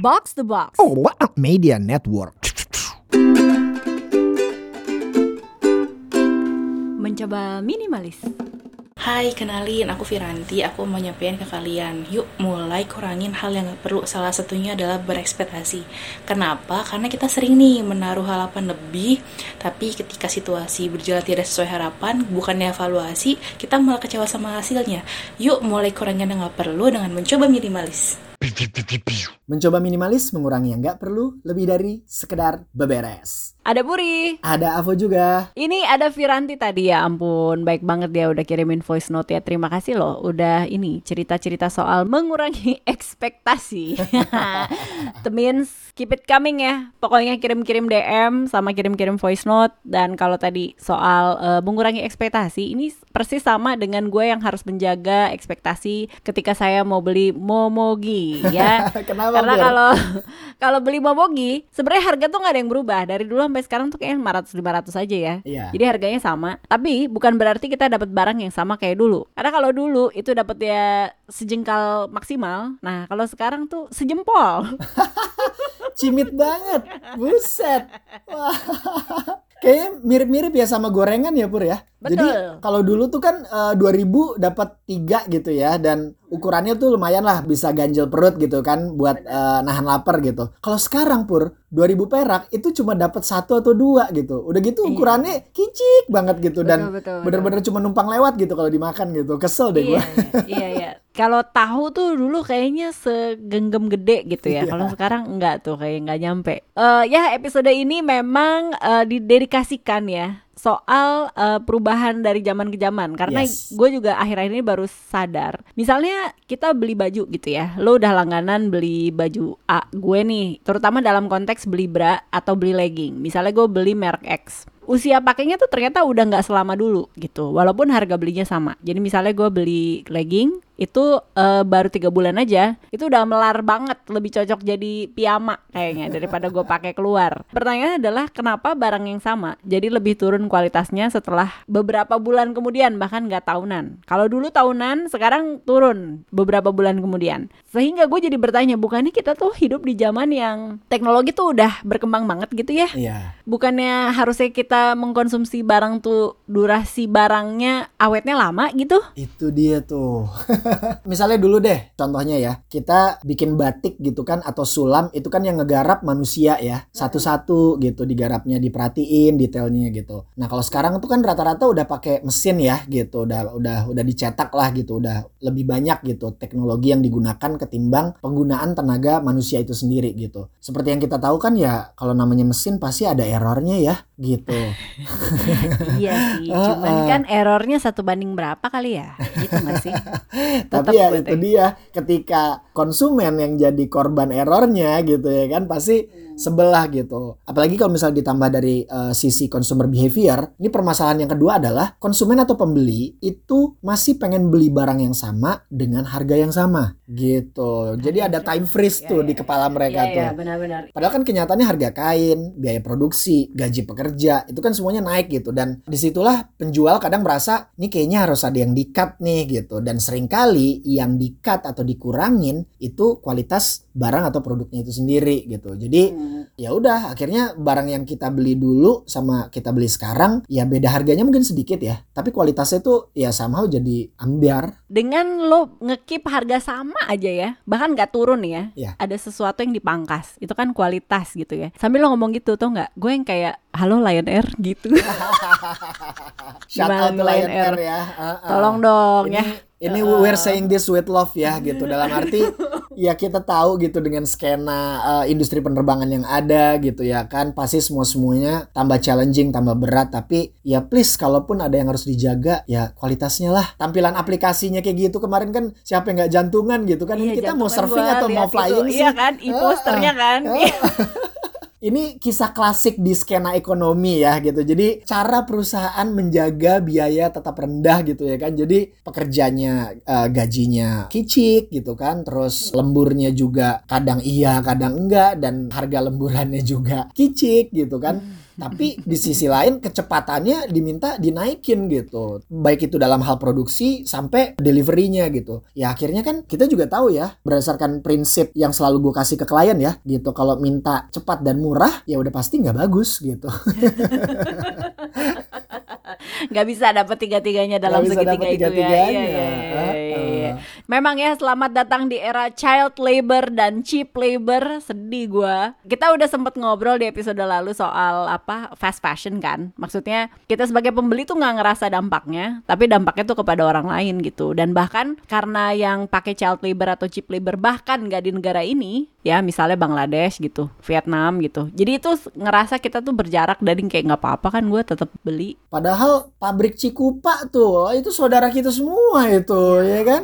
Box the Box. Oh, what a media network. Mencoba minimalis. Hai, kenalin aku Viranti. Aku mau nyampein ke kalian. Yuk, mulai kurangin hal yang gak perlu. Salah satunya adalah berekspektasi. Kenapa? Karena kita sering nih menaruh harapan lebih, tapi ketika situasi berjalan tidak sesuai harapan, bukannya evaluasi, kita malah kecewa sama hasilnya. Yuk, mulai kurangin yang gak perlu dengan mencoba minimalis. Mencoba minimalis mengurangi yang nggak perlu lebih dari sekedar beberes. Ada Puri. Ada Avo juga. Ini ada Viranti tadi ya ampun baik banget dia udah kirimin voice note ya terima kasih loh udah ini cerita-cerita soal mengurangi ekspektasi. That means keep it coming ya pokoknya kirim-kirim DM sama kirim-kirim voice note dan kalau tadi soal uh, mengurangi ekspektasi ini persis sama dengan gue yang harus menjaga ekspektasi ketika saya mau beli momogi ya. Kenapa? Karena kalau kalau beli momogi sebenarnya harga tuh nggak ada yang berubah dari dulu sampai sekarang tuh kayaknya 500 500 aja ya. Iya. Jadi harganya sama, tapi bukan berarti kita dapat barang yang sama kayak dulu. Karena kalau dulu itu dapat ya sejengkal maksimal. Nah, kalau sekarang tuh sejempol. Cimit banget. Buset. Wah. Kayaknya mirip-mirip ya sama gorengan ya Pur ya. Jadi Betul. kalau dulu tuh kan eh, 2000 dapat tiga gitu ya dan ukurannya tuh lumayan lah bisa ganjel perut gitu kan buat eh, nahan lapar gitu. Kalau sekarang Pur 2000 perak itu cuma dapat satu atau dua gitu. Udah gitu Iya. ukurannya kicik banget gitu dan bener-bener cuma numpang lewat gitu kalau dimakan gitu. Kesel deh iya, gua. iya, iya, iya. Kalau tahu tuh dulu kayaknya segenggam gede gitu ya. Iya. Kalau sekarang enggak tuh kayak nggak nyampe. Eh ya episode ini memang eh, didedikasikan ya soal eh, perubahan dari zaman ke zaman. Karena Yes. gue juga akhir-akhir ini baru sadar. Misalnya kita beli baju gitu ya. Lo udah langganan beli baju A gue nih. Terutama dalam konteks beli bra atau beli legging. Misalnya gue beli merek X. Usia pakainya tuh ternyata udah nggak selama dulu gitu. Walaupun harga belinya sama. Jadi misalnya gue beli legging itu eh, baru tiga bulan aja itu udah melar banget. Lebih cocok jadi piyama kayaknya daripada gue pakai keluar. Pertanyaannya adalah kenapa barang yang sama jadi lebih turun kualitasnya setelah beberapa bulan kemudian bahkan nggak tahunan kalau dulu tahunan sekarang turun beberapa bulan kemudian sehingga gue jadi bertanya bukannya kita tuh hidup di zaman yang teknologi tuh udah berkembang banget gitu ya Iya. bukannya harusnya kita mengkonsumsi barang tuh durasi barangnya awetnya lama gitu Itu dia tuh. Misalnya dulu deh, contohnya ya, kita bikin batik gitu kan atau sulam itu kan yang ngegarap manusia ya, satu-satu gitu digarapnya, diperhatiin detailnya gitu. Nah kalau sekarang tuh kan rata-rata udah pakai mesin ya gitu, udah udah udah dicetak lah gitu, udah lebih banyak gitu teknologi yang digunakan ketimbang penggunaan tenaga manusia itu sendiri gitu. Seperti yang kita tahu kan ya, kalau namanya mesin pasti ada errornya ya gitu. iya sih cuman Heeh. kan errornya satu banding berapa kali ya gitu gak sih Tapi ya itu dia ketika konsumen yang jadi korban errornya gitu ya kan pasti sebelah gitu. Apalagi kalau misalnya ditambah dari eh, sisi consumer behavior, ini permasalahan yang kedua adalah konsumen atau pembeli itu masih pengen beli barang yang sama dengan harga yang sama gitu. Jadi ada time freeze tuh di kepala mereka iya tuh. iya benar-benar. Padahal kan kenyataannya harga kain, biaya produksi, gaji pekerja itu kan semuanya naik gitu. Dan di situlah penjual kadang merasa ini kayaknya harus ada yang di-cut nih gitu. Dan sering kali yang di-cut atau dikurangin itu kualitas barang atau produknya itu sendiri gitu. Jadi ya udah akhirnya barang yang kita beli dulu sama kita beli sekarang ya beda harganya mungkin sedikit ya. Tapi kualitasnya tuh ya somehow jadi ambiar. Dengan lo ngekip harga sama aja ya bahkan nggak turun ya Iya. ada sesuatu yang dipangkas. Itu kan kualitas gitu ya. Sambil lo ngomong gitu tuh nggak? Gue yang kayak halo Lion Air gitu. Shout out Lion Air Air? ya. Uh-uh. tolong dong ini ya ini we're saying this with love ya gitu. Dalam arti ya kita tahu gitu dengan skena uh, industri penerbangan yang ada gitu ya kan. Pasti semua semuanya tambah challenging tambah berat. Tapi ya please kalaupun ada yang harus dijaga ya kualitasnya lah. Tampilan aplikasinya kayak gitu kemarin kan siapa yang nggak jantungan gitu kan. Ini Iya, kita mau surfing atau mau flying itu. sih iya kan e-posternya kan Ini kisah klasik di skena ekonomi ya gitu. Jadi cara perusahaan menjaga biaya tetap rendah gitu ya kan. Jadi pekerjanya eh, gajinya kicik gitu kan. Terus lemburnya juga kadang iya kadang enggak dan harga lemburannya juga kicik gitu kan. Tapi di sisi lain kecepatannya diminta dinaikin gitu. Baik itu dalam hal produksi sampai deliverynya gitu. Ya akhirnya kan kita juga tahu ya berdasarkan prinsip yang selalu gue kasih ke klien ya gitu. Kalau minta cepat dan murah ya udah pasti nggak bagus gitu. Nggak bisa dapat tiga-tiganya dalam Nggak bisa segitiga itu ya. Iya, iya, iya, iya, iya. Ah, Memang ya selamat datang di era child labor dan cheap labor. Sedih gua. Kita udah sempet ngobrol di episode lalu soal apa fast fashion kan. Maksudnya kita sebagai pembeli tuh nggak ngerasa dampaknya, tapi dampaknya tuh kepada orang lain gitu. Dan bahkan karena yang pakai child labor atau cheap labor bahkan nggak di negara ini, ya misalnya Bangladesh gitu, Vietnam gitu. Jadi itu ngerasa kita tuh berjarak dari kayak nggak apa-apa kan gue tetap beli Padahal pabrik Cikupa tuh itu saudara kita semua itu ya kan.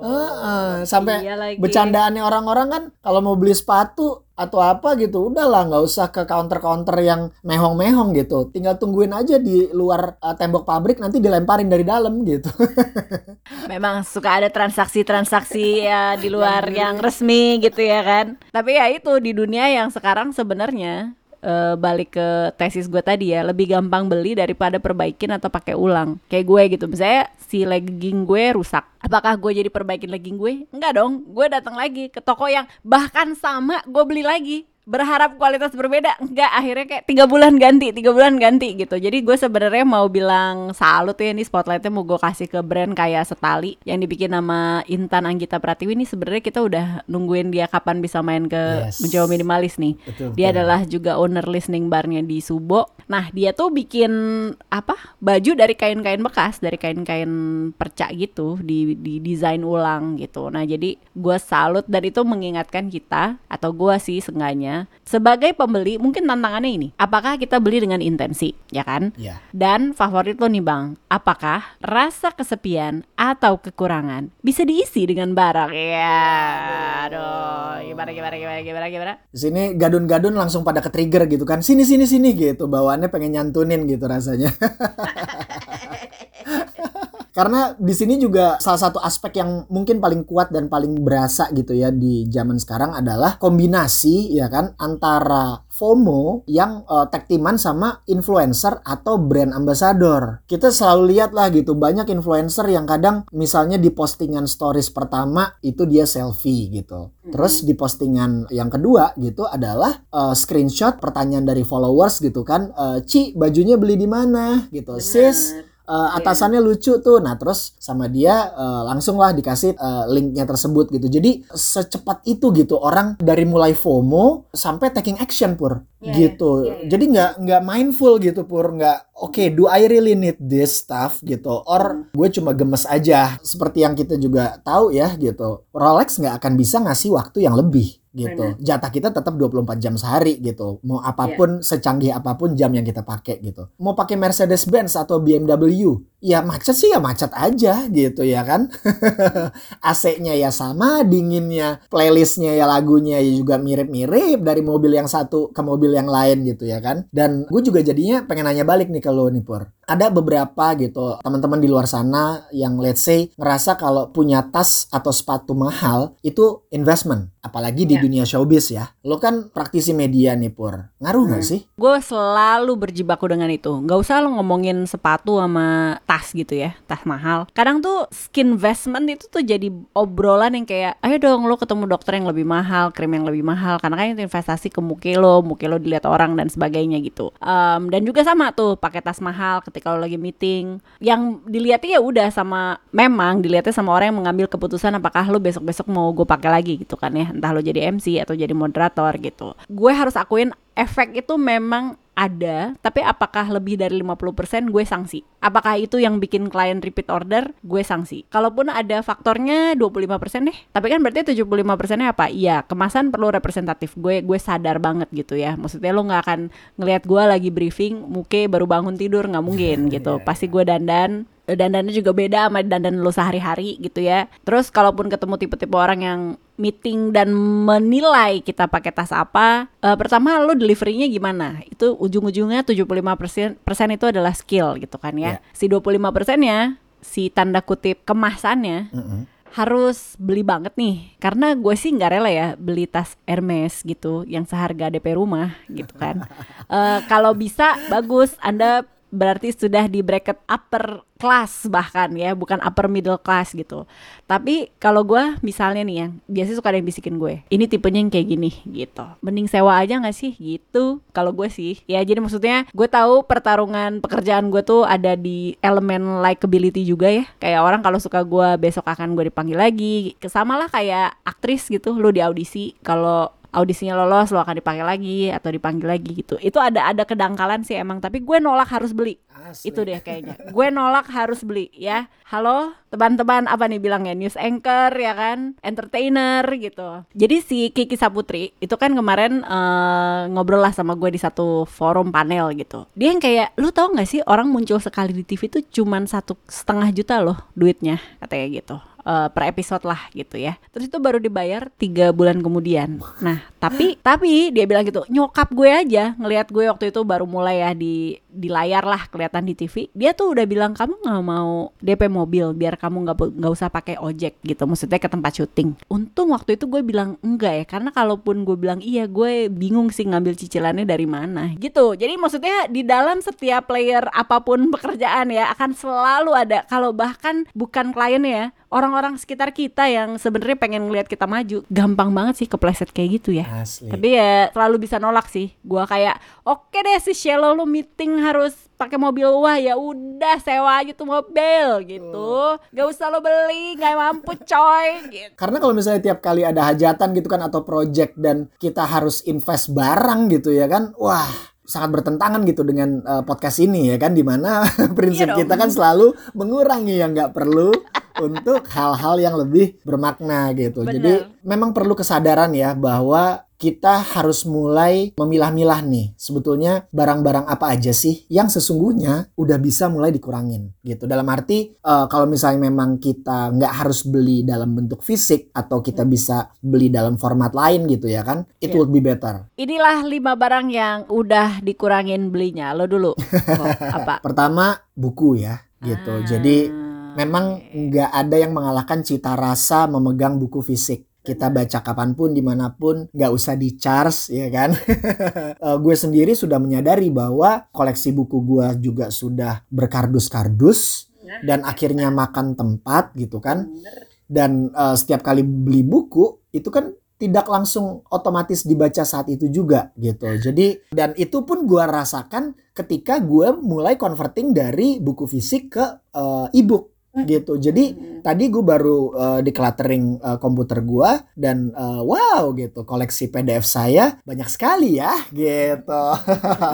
Heeh, sampai Iya lagi. bercandaannya orang-orang kan kalau mau beli sepatu atau apa gitu udahlah nggak usah ke counter-counter yang mehong-mehong gitu tinggal tungguin aja di luar uh, tembok pabrik nanti dilemparin dari dalam gitu Memang suka ada transaksi-transaksi ya di luar yang resmi gitu ya kan. Tapi ya itu di dunia yang sekarang sebenarnya eh, balik ke tesis gue tadi ya lebih gampang beli daripada perbaikin atau pakai ulang. Kayak gue gitu, misalnya si legging gue rusak. Apakah gue jadi perbaikin legging gue? Enggak dong, gue datang lagi ke toko yang bahkan sama gue beli lagi berharap kualitas berbeda. Enggak akhirnya kayak tiga bulan ganti tiga bulan ganti gitu. Jadi gue sebenarnya mau bilang salut ya ini spotlightnya mau gue kasih ke brand kayak Setali yang dibikin nama Intan Anggita Pratiwi ini sebenarnya kita udah nungguin dia kapan bisa main ke Yes. mencoba minimalis nih. Betul, dia betul. adalah juga owner listening barnya di Subo nah dia tuh bikin apa baju dari kain-kain bekas dari kain-kain perca gitu di, di desain ulang gitu. Nah jadi gue salut dan itu mengingatkan kita atau gue sih seenggaknya sebagai pembeli mungkin tantangannya ini apakah kita beli dengan intensi ya kan? Ya dan favorit lo nih bang, apakah rasa kesepian atau kekurangan bisa diisi dengan barang? Ya, aduh, gimana gimana gimana gimana gimana? di sini gadun-gadun langsung pada ke trigger gitu kan. Sini sini sini gitu bawaannya pengen nyantunin gitu rasanya. Karena di sini juga salah satu aspek yang mungkin paling kuat dan paling berasa gitu ya di zaman sekarang adalah kombinasi ya kan antara FOMO yang uh, tag teaman sama influencer atau brand ambassador. Kita selalu lihat lah gitu banyak influencer yang kadang misalnya di postingan stories pertama itu dia selfie gitu. Terus di postingan yang kedua gitu adalah uh, screenshot pertanyaan dari followers gitu kan, uh, Ci bajunya beli di mana gitu, sis uh, atasannya lucu tuh. Nah, terus sama dia uh, langsung lah dikasih uh, linknya tersebut gitu. Jadi secepat itu gitu orang dari mulai FOMO sampai taking action pur Iya, gitu. iya, iya. Jadi nggak nggak mindful gitu pur nggak oke do I really need this stuff gitu or gue cuma gemes aja seperti yang kita juga tahu ya gitu. Rolex nggak akan bisa ngasih waktu yang lebih gitu. Jatah kita tetap 24 jam sehari gitu. Mau apa pun secanggih apa pun jam yang kita pakai gitu. Mau pakai Mercedes Benz atau BMW, ya macet sih ya macet aja gitu ya kan. AC-nya ya sama, dinginnya, playlistnya ya lagunya ya juga mirip-mirip dari mobil yang satu ke mobil yang lain gitu ya kan. Dan gue juga jadinya pengen nanya balik nih ke lo nih Pur. Ada beberapa gitu teman-teman di luar sana yang let's say ngerasa kalau punya tas atau sepatu mahal itu investment. Apalagi di Ya. dunia showbiz ya. Lo kan praktisi media nih Pur. Ngaruh nggak sih? Gue selalu berjibaku dengan itu. Gak usah lo ngomongin sepatu sama tas gitu ya, tas mahal. Kadang tuh skin investment itu tuh jadi obrolan yang kayak, ayo dong lo ketemu dokter yang lebih mahal, krim yang lebih mahal. Karena kan itu investasi ke muka lo, muka lo dilihat orang dan sebagainya gitu. Em, dan juga sama tuh pakai tas mahal ketika lo lagi meeting. Yang dilihatnya ya udah sama, memang dilihatnya sama orang yang mengambil keputusan apakah lo besok-besok mau gue pakai lagi gitu kan ya. Entah lo jadi MC atau jadi moderator gitu. Gue harus akuin efek itu memang ada, tapi apakah lebih dari 50% gue sanksi. Apakah itu yang bikin klien repeat order? Gue sanksi. Kalaupun ada faktornya 25% deh. Tapi kan berarti 75%-nya apa? Iya, kemasan perlu representatif. Gue gue sadar banget gitu ya. Maksudnya lo nggak akan ngelihat gue lagi briefing, muke baru bangun tidur nggak mungkin gitu. Pasti gue dandan dandannya juga beda sama dandan lo sehari-hari gitu ya. Terus kalaupun ketemu tipe-tipe orang yang meeting dan menilai kita pakai tas apa, eh, pertama lo deliverynya gimana? Itu ujung-ujungnya 75% persen itu adalah skill gitu kan ya. Ya. Si 25 persennya si tanda kutip kemasannya Mm-mm. harus beli banget nih karena gue sih nggak rela ya beli tas Hermes gitu yang seharga DP rumah gitu kan Eh, kalau bisa bagus anda berarti sudah di bracket upper class bahkan ya bukan upper middle class gitu. Tapi kalau gue misalnya nih yang biasanya suka ada yang bisikin gue ini tipenya yang kayak gini gitu. Mending sewa aja nggak sih? Gitu. Kalau gue sih ya jadi maksudnya gue tahu pertarungan pekerjaan gue tuh ada di elemen likability juga ya. Kayak orang kalau suka gue besok akan gue dipanggil lagi. Sama lah kayak aktris gitu lu di audisi. Kalau audisinya lolos lo akan dipanggil lagi atau dipanggil lagi gitu. Itu ada ada kedangkalan sih emang tapi gue nolak harus beli. Asli. itu deh kayaknya. Gue nolak harus beli ya. Halo teman-teman apa nih bilangnya? News anchor ya kan? Entertainer gitu. Jadi si Kiki Saputri itu kan kemarin eh, ngobrol lah sama gue di satu forum panel gitu. Dia yang kayak lu tau gak sih orang muncul sekali di TV itu cuman satu setengah juta loh duitnya katanya gitu eh, per episode lah gitu ya. Terus itu baru dibayar tiga bulan kemudian. Nah tapi tapi dia bilang gitu nyokap gue aja ngelihat gue waktu itu baru mulai ya di di layar lah kelihatan di TV. Dia tuh udah bilang kamu nggak mau DP mobil biar kamu nggak nggak usah pakai ojek gitu. Maksudnya ke tempat syuting. Untung waktu itu gue bilang enggak ya karena kalaupun gue bilang iya gue bingung sih ngambil cicilannya dari mana gitu. Jadi maksudnya di dalam setiap player apa pun pekerjaan ya akan selalu ada kalau bahkan bukan klien ya orang-orang sekitar kita yang sebenarnya pengen ngelihat kita maju gampang banget sih kepleset kayak gitu ya. Asli. tapi ya selalu bisa nolak sih. Gua kayak oke deh si Shallow lu meeting harus pakai mobil. Wah ya udah sewa aja tuh mobil gitu. Gak usah lo beli nggak mampu coy gitu. Karena kalau misalnya tiap kali ada hajatan gitu kan atau project dan kita harus invest barang gitu ya kan, wah sangat bertentangan gitu dengan eh, podcast ini ya kan di mana prinsip Iya kita kan selalu mengurangi yang nggak perlu untuk hal-hal yang lebih bermakna gitu. Bener. Jadi memang perlu kesadaran ya bahwa kita harus mulai memilah-milah nih. Sebetulnya barang-barang apa aja sih yang sesungguhnya udah bisa mulai dikurangin gitu. Dalam arti eh, kalau misalnya memang kita nggak harus beli dalam bentuk fisik atau kita bisa beli dalam format lain gitu ya kan it Iya. would be better. Inilah lima barang yang udah dikurangin belinya. Lo dulu. Oh, apa? Pertama buku ya gitu. Ah, jadi memang nggak ada yang mengalahkan cita rasa memegang buku fisik. Kita baca kapan pun di mana pun nggak usah di charge ya kan? Eh, gue sendiri sudah menyadari bahwa koleksi buku gue juga sudah berkardus-kardus dan akhirnya makan tempat gitu kan? Dan eh, setiap kali beli buku itu kan tidak langsung otomatis dibaca saat itu juga gitu. Jadi dan itu pun gue rasakan ketika gue mulai converting dari buku fisik ke eh, e-book gitu. Jadi tadi gue baru eh, decluttering eh, komputer gue dan eh, wow gitu koleksi PDF saya banyak sekali ya gitu.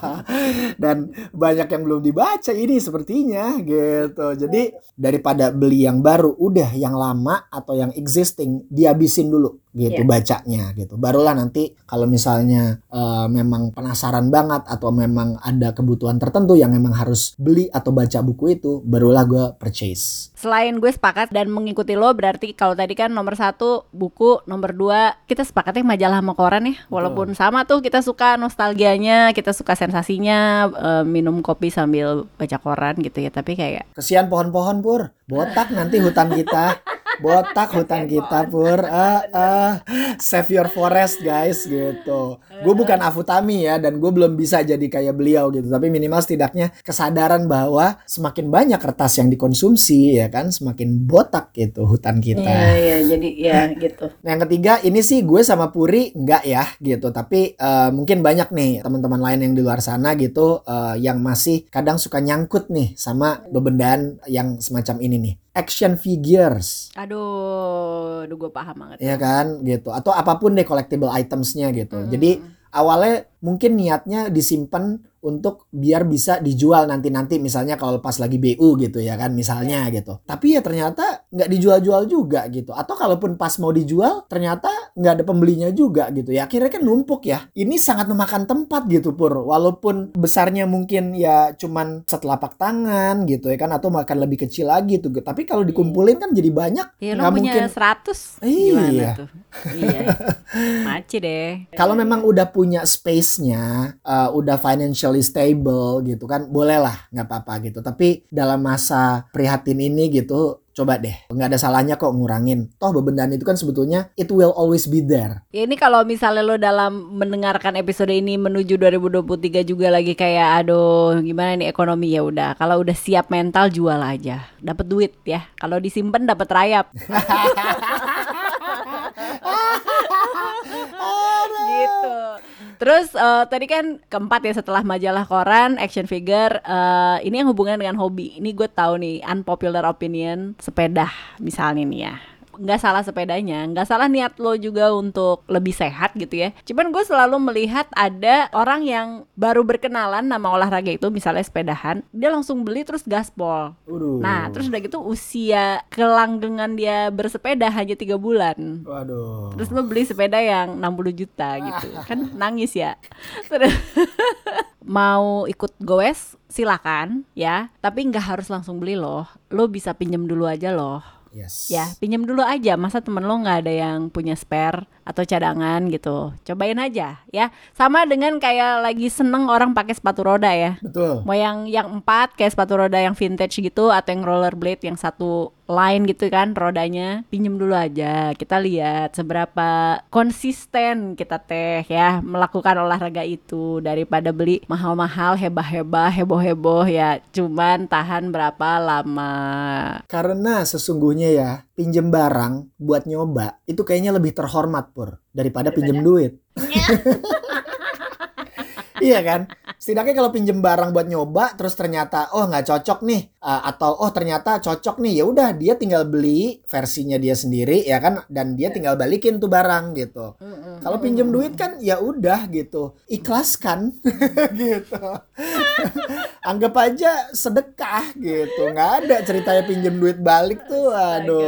Dan banyak yang belum dibaca ini sepertinya gitu. Jadi daripada beli yang baru udah yang lama atau yang existing dihabisin dulu gitu Iya. bacanya gitu barulah nanti kalau misalnya eh, memang penasaran banget atau memang ada kebutuhan tertentu yang memang harus beli atau baca buku itu barulah gue purchase Selain gue sepakat dan mengikuti lo berarti kalau tadi kan nomor satu buku, nomor dua kita sepakatnya majalah sama koran ya. Walaupun sama tuh kita suka nostalgianya, kita suka sensasinya eh, minum kopi sambil baca koran gitu ya. Tapi kayak Kesian pohon-pohon pur, botak nanti hutan kita, botak hutan kita pur. Ah, ah. Save your forest guys gitu. Gue bukan Afutami ya dan gue belum bisa jadi kayak beliau gitu. Tapi minimal setidaknya kesadaran bahwa semakin banyak kertas yang dikonsumsi ya kan, semakin botak gitu hutan kita. iya jadi ya gitu. Nah, yang ketiga ini sih gue sama Puri enggak ya gitu, tapi eh, mungkin banyak nih teman-teman lain yang di luar sana gitu eh, yang masih kadang suka nyangkut nih sama bebendaan yang semacam ini nih. Action figures. Aduh, aduh gue paham banget. Ya kan gitu atau apa pun deh collectible itemsnya gitu. Mm. Jadi awalnya mungkin niatnya disimpan untuk biar bisa dijual nanti-nanti misalnya kalau pas lagi BU gitu ya kan misalnya gitu. Tapi ya ternyata nggak dijual-jual juga gitu. Atau kalaupun pas mau dijual ternyata nggak ada pembelinya juga gitu ya. Akhirnya kan numpuk ya. Ini sangat memakan tempat gitu Pur. Walaupun besarnya mungkin ya cuman setelapak tangan gitu ya kan atau makan lebih kecil lagi tuh. Tapi kalau dikumpulin kan jadi banyak. Ya lo Nggak punya mungkin 100 Iya. tuh? Iya. Maci deh. Kalau memang udah punya space-nya, uh, udah financially stable gitu kan, bolehlah nggak apa-apa gitu. Tapi dalam masa prihatin ini gitu, Coba deh, nggak ada salahnya kok ngurangin. Toh bebendahan itu kan sebetulnya it will always be there. Ya ini kalau misalnya lo dalam mendengarkan episode ini menuju 2023 juga lagi kayak aduh gimana nih ekonomi ya udah. Kalau udah siap mental jual aja. Dapat duit ya. Kalau disimpan dapat rayap. Terus eh, tadi kan keempat ya setelah majalah koran, action figure, eh, ini yang hubungan dengan hobi. Ini gue tahu nih unpopular opinion sepeda misalnya nih ya nggak salah sepedanya, nggak salah niat lo juga untuk lebih sehat gitu ya. Cuman gue selalu melihat ada orang yang baru berkenalan nama olahraga itu, misalnya sepedahan, dia langsung beli terus gaspol. Waduh. Nah, terus udah gitu usia kelanggengan dia bersepeda hanya tiga bulan. Waduh. Terus lo beli sepeda yang 60 juta gitu. Kan nangis ya. Terus mau ikut goes silakan ya, tapi nggak harus langsung beli loh. Lo bisa pinjam dulu aja loh. Yes. Ya, pinjam dulu aja. Masa temen lo nggak ada yang punya spare atau cadangan gitu. Cobain aja ya. Sama dengan kayak lagi seneng orang pakai sepatu roda ya. Betul. Mau yang yang empat kayak sepatu roda yang vintage gitu atau yang rollerblade yang satu line gitu kan rodanya. Pinjem dulu aja kita lihat seberapa konsisten kita teh ya melakukan olahraga itu daripada beli mahal-mahal hebah-hebah heboh-heboh ya. Cuman tahan berapa lama. Karena sesungguhnya ya, pinjem barang buat nyoba itu kayaknya lebih terhormat pur daripada pinjem duit. iya kan? Setidaknya kalau pinjem barang buat nyoba terus ternyata oh nggak cocok nih uh, atau oh ternyata cocok nih ya udah dia tinggal beli versinya dia sendiri ya kan dan dia tinggal balikin tuh barang gitu. Kalau pinjem duit kan ya udah gitu ikhlaskan gitu. Anggap aja sedekah gitu nggak ada ceritanya pinjem duit balik tuh aduh.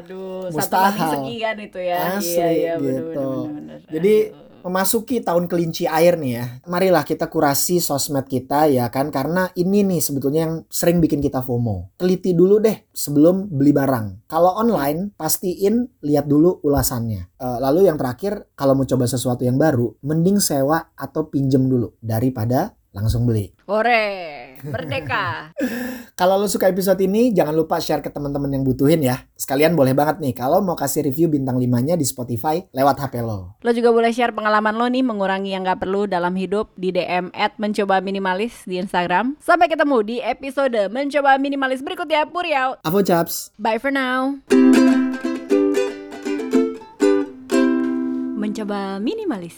aduh satu mustahil. lagi sekian itu ya Asli iya iya gitu. bener-bener Jadi memasuki tahun kelinci air nih ya. Marilah kita kurasi sosmed kita ya kan karena ini nih sebetulnya yang sering bikin kita FOMO. Teliti dulu deh sebelum beli barang. Kalau online pastiin lihat dulu ulasannya. Eh, lalu yang terakhir kalau mau coba sesuatu yang baru mending sewa atau pinjem dulu daripada langsung beli. Ore, merdeka. Kalau lo suka episode ini, jangan lupa share ke teman-teman yang butuhin ya. Sekalian boleh banget nih kalau mau kasih review bintang 5-nya di Spotify lewat HP lo. Lo juga boleh share pengalaman lo nih mengurangi yang gak perlu dalam hidup di DM at mencoba minimalis di Instagram. Sampai ketemu di episode mencoba minimalis berikutnya. Puriau. Avo Chaps. Bye for now. Mencoba minimalis.